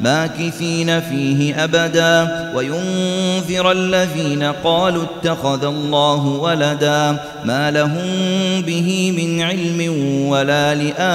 ماكثين فيه أبدا وينذر الذين قالوا اتخذ الله ولدا ما لهم به من علم ولا لآبائهم.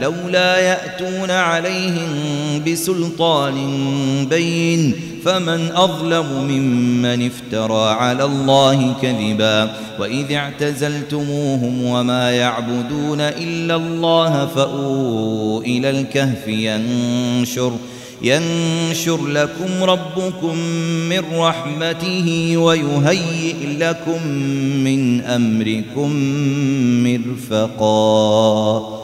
لولا يأتون عليهم بسلطان بين فمن أظلم ممن افترى على الله كذبا وإذ اعتزلتموهم وما يعبدون إلا الله فأووا إلى الكهف ينشر ينشر لكم ربكم من رحمته ويهيئ لكم من أمركم مرفقا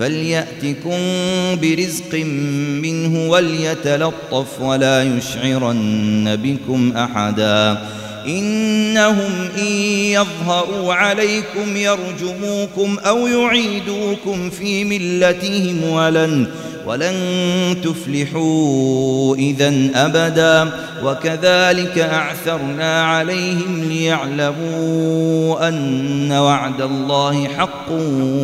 فليأتكم برزق منه وليتلطف ولا يشعرن بكم أحدا. إنهم إن يظهروا عليكم يرجموكم أو يعيدوكم في ملتهم ولن ولن تفلحوا إذا أبدا وكذلك أعثرنا عليهم ليعلموا أن وعد الله حق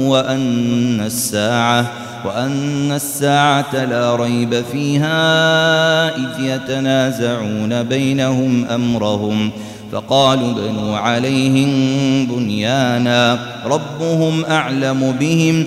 وأن الساعة وأن الساعة لا ريب فيها إذ يتنازعون بينهم أمرهم فقالوا بنوا عليهم بنيانا ربهم أعلم بهم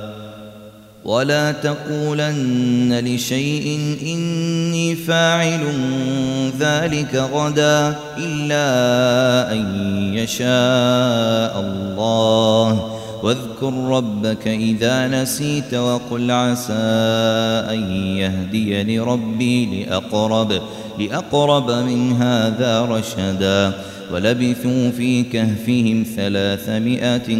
ولا تقولن لشيء إني فاعل ذلك غدا إلا أن يشاء الله. واذكر ربك إذا نسيت وقل عسى أن يهدي لربي لأقرب لأقرب من هذا رشدا. ولبثوا في كهفهم ثلاثمائة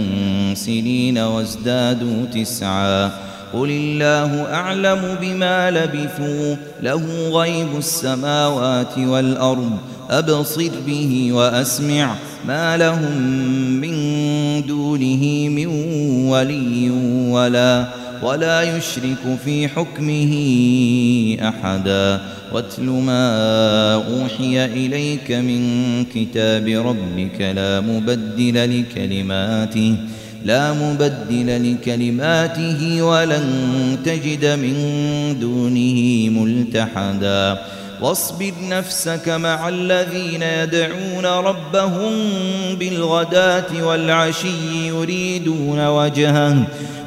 سنين وازدادوا تسعاً. قل الله أعلم بما لبثوا له غيب السماوات والأرض أبصر به وأسمع ما لهم من دونه من ولي ولا ولا يشرك في حكمه أحدا. واتل ما أوحي إليك من كتاب ربك لا مبدل لكلماته. لا مبدل لكلماته ولن تجد من دونه ملتحدا. واصبر نفسك مع الذين يدعون ربهم بالغداة والعشي يريدون وجهه.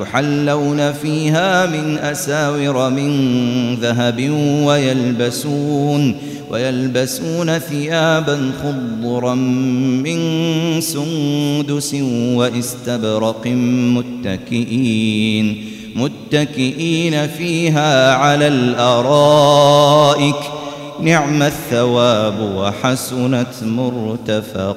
يحلون فيها من أساور من ذهب ويلبسون ويلبسون ثيابا خضرا من سندس واستبرق متكئين متكئين فيها على الأرائك نعم الثواب وحسنت مرتفقا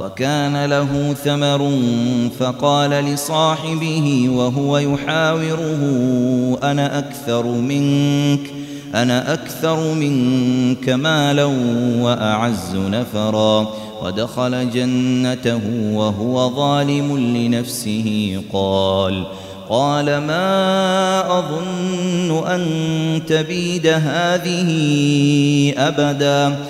وكان له ثمر فقال لصاحبه وهو يحاوره أنا أكثر منك أنا أكثر منك مالا وأعز نفرا. ودخل جنته وهو ظالم لنفسه قال قال ما أظن أن تبيد هذه أبداً.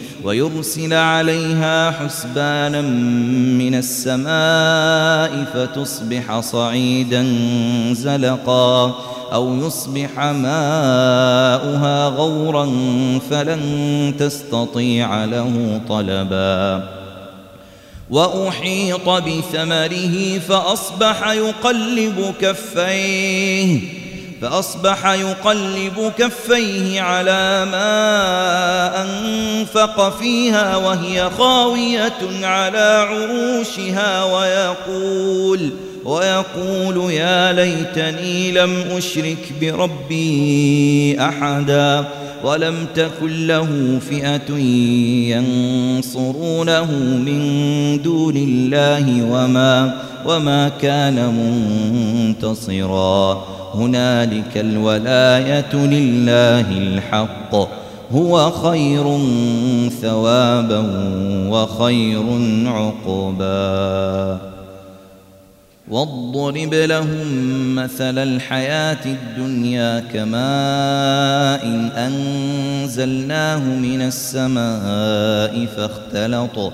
ويرسل عليها حسبانا من السماء فتصبح صعيدا زلقا أو يصبح ماؤها غورا فلن تستطيع له طلبا وأحيط بثمره فأصبح يقلب كفيه فأصبح يقلب كفيه على ما أنفق فيها وهي خاوية على عروشها ويقول ويقول يا ليتني لم أشرك بربي أحدا ولم تكن له فئة ينصرونه من دون الله وما وما كان منتصرا. هنالك الولاية لله الحق. هو خير ثوابا وخير عقبا. واضرب لهم مثل الحياة الدنيا كماء أنزلناه من السماء فاختلط.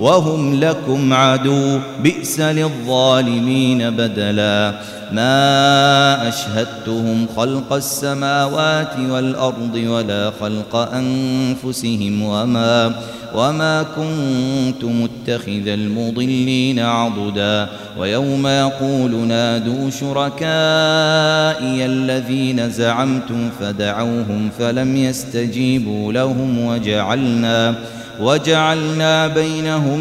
وهم لكم عدو بئس للظالمين بدلا. ما أشهدتهم خلق السماوات والأرض ولا خلق أنفسهم وما وما كنت متخذ المضلين عضدا. ويوم يقول نادوا شركائي الذين زعمتم فدعوهم فلم يستجيبوا لهم وجعلنا وجعلنا بينهم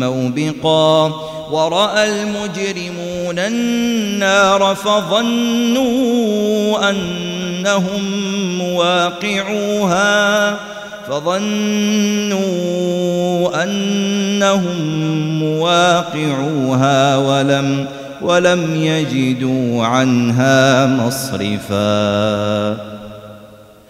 موبقا ورأى المجرمون النار فظنوا أنهم مواقعوها فظنوا أنهم مواقعوها ولم ولم يجدوا عنها مصرفا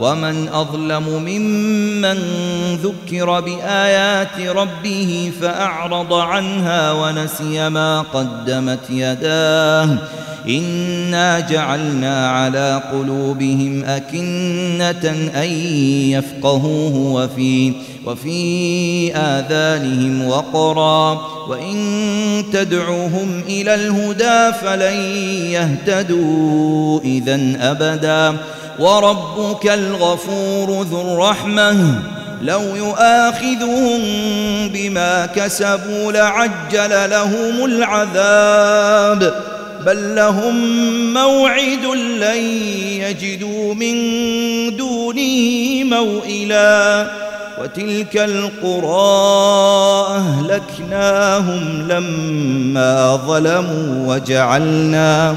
ومن أظلم ممن ذكر بآيات ربه فأعرض عنها ونسي ما قدمت يداه. إنا جعلنا على قلوبهم أكنة أن يفقهوه وفي وفي آذانهم وقرا. وإن تدعوهم إلى الهدى فلن يهتدوا إذا أبدا. وربك الغفور ذو الرحمة. لو يؤاخذهم بما كسبوا لعجل لهم العذاب. بل لهم موعد لن يجدوا من دونه موئلا. وتلك القرى أهلكناهم لما ظلموا وجعلنا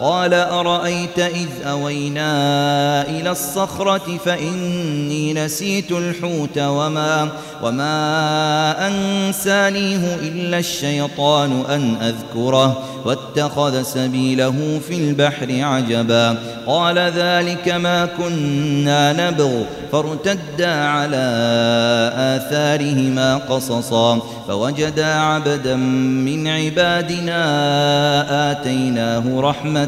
قال أرأيت إذ أوينا إلى الصخرة فإني نسيت الحوت وما وما أنسانيه إلا الشيطان أن أذكره واتخذ سبيله في البحر عجبا. قال ذلك ما كنا نبغ. فارتدا على آثارهما قصصا. فوجدا عبدا من عبادنا آتيناه رحمة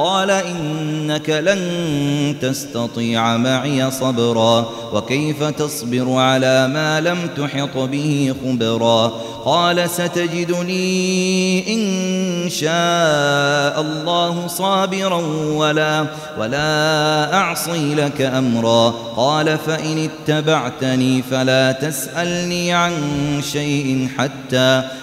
قال إنك لن تستطيع معي صبرا وكيف تصبر على ما لم تحط به خبرا قال ستجدني إن شاء الله صابرا ولا ولا أعصي لك أمرا قال فإن اتبعتني فلا تسألني عن شيء حتى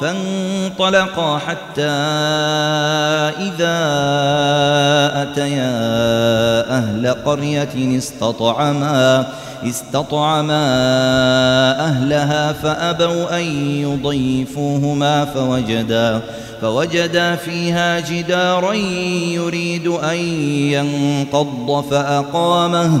فانطلقا حتى إذا أتيا أهل قرية استطعما استطعما أهلها فأبوا أن يضيفوهما فوجدا فوجدا فيها جدارا يريد أن ينقض فأقامه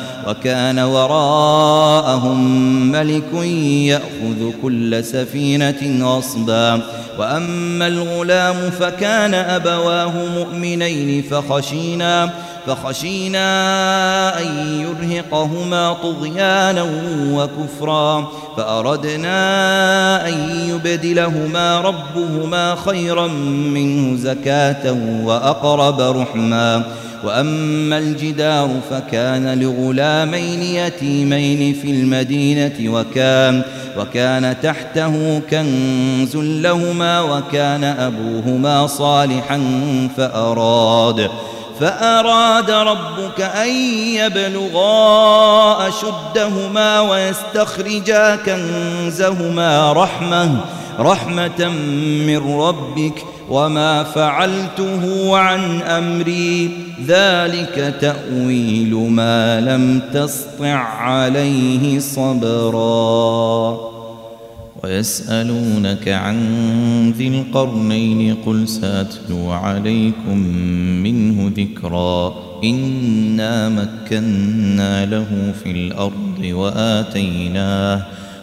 وكان وراءهم ملك يأخذ كل سفينة غصبا. وأما الغلام فكان أبواه مؤمنين فخشينا فخشينا أن يرهقهما طغيانا وكفرا. فأردنا أن يبدلهما ربهما خيرا منه زكاة وأقرب رحما. وأما الجدار فكان لغلامين يتيمين في المدينة وكان وكان تحته كنز لهما وكان أبوهما صالحا فأراد فأراد ربك أن يبلغا أشدهما ويستخرجا كنزهما رحمة رحمة من ربك وما فعلته عن أمري ذلك تأويل ما لم تسطع عليه صبرا. ويسألونك عن ذي القرنين قل ساتلو عليكم منه ذكرا إنا مكنا له في الأرض وآتيناه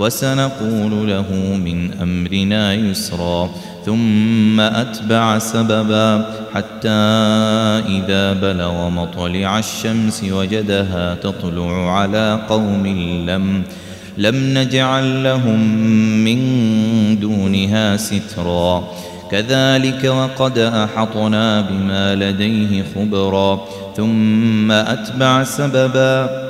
وسنقول له من أمرنا يسرا ثم أتبع سببا حتى إذا بلغ مطلع الشمس وجدها تطلع على قوم لم لم نجعل لهم من دونها سترا. كذلك وقد أحطنا بما لديه خبرا ثم أتبع سببا.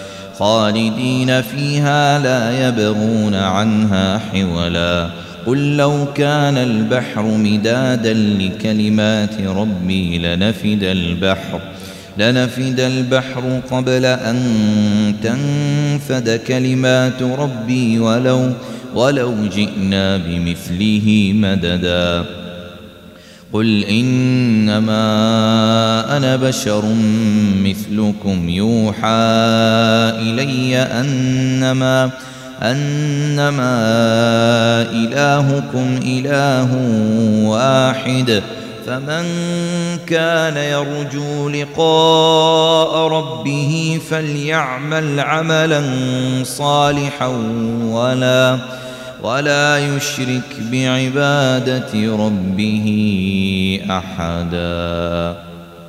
خالدين فيها لا يبغون عنها حولا. قل لو كان البحر مدادا لكلمات ربي لنفد البحر لنفد البحر قبل أن تنفد كلمات ربي ولو ولو جئنا بمثله مددا. قل إنما أنا بشر مثلكم يوحى إلي أنما أنما إلهكم إله واحد فمن كان يرجو لقاء ربه فليعمل عملا صالحا ولا ولا يشرك بعبادة ربه أحداً.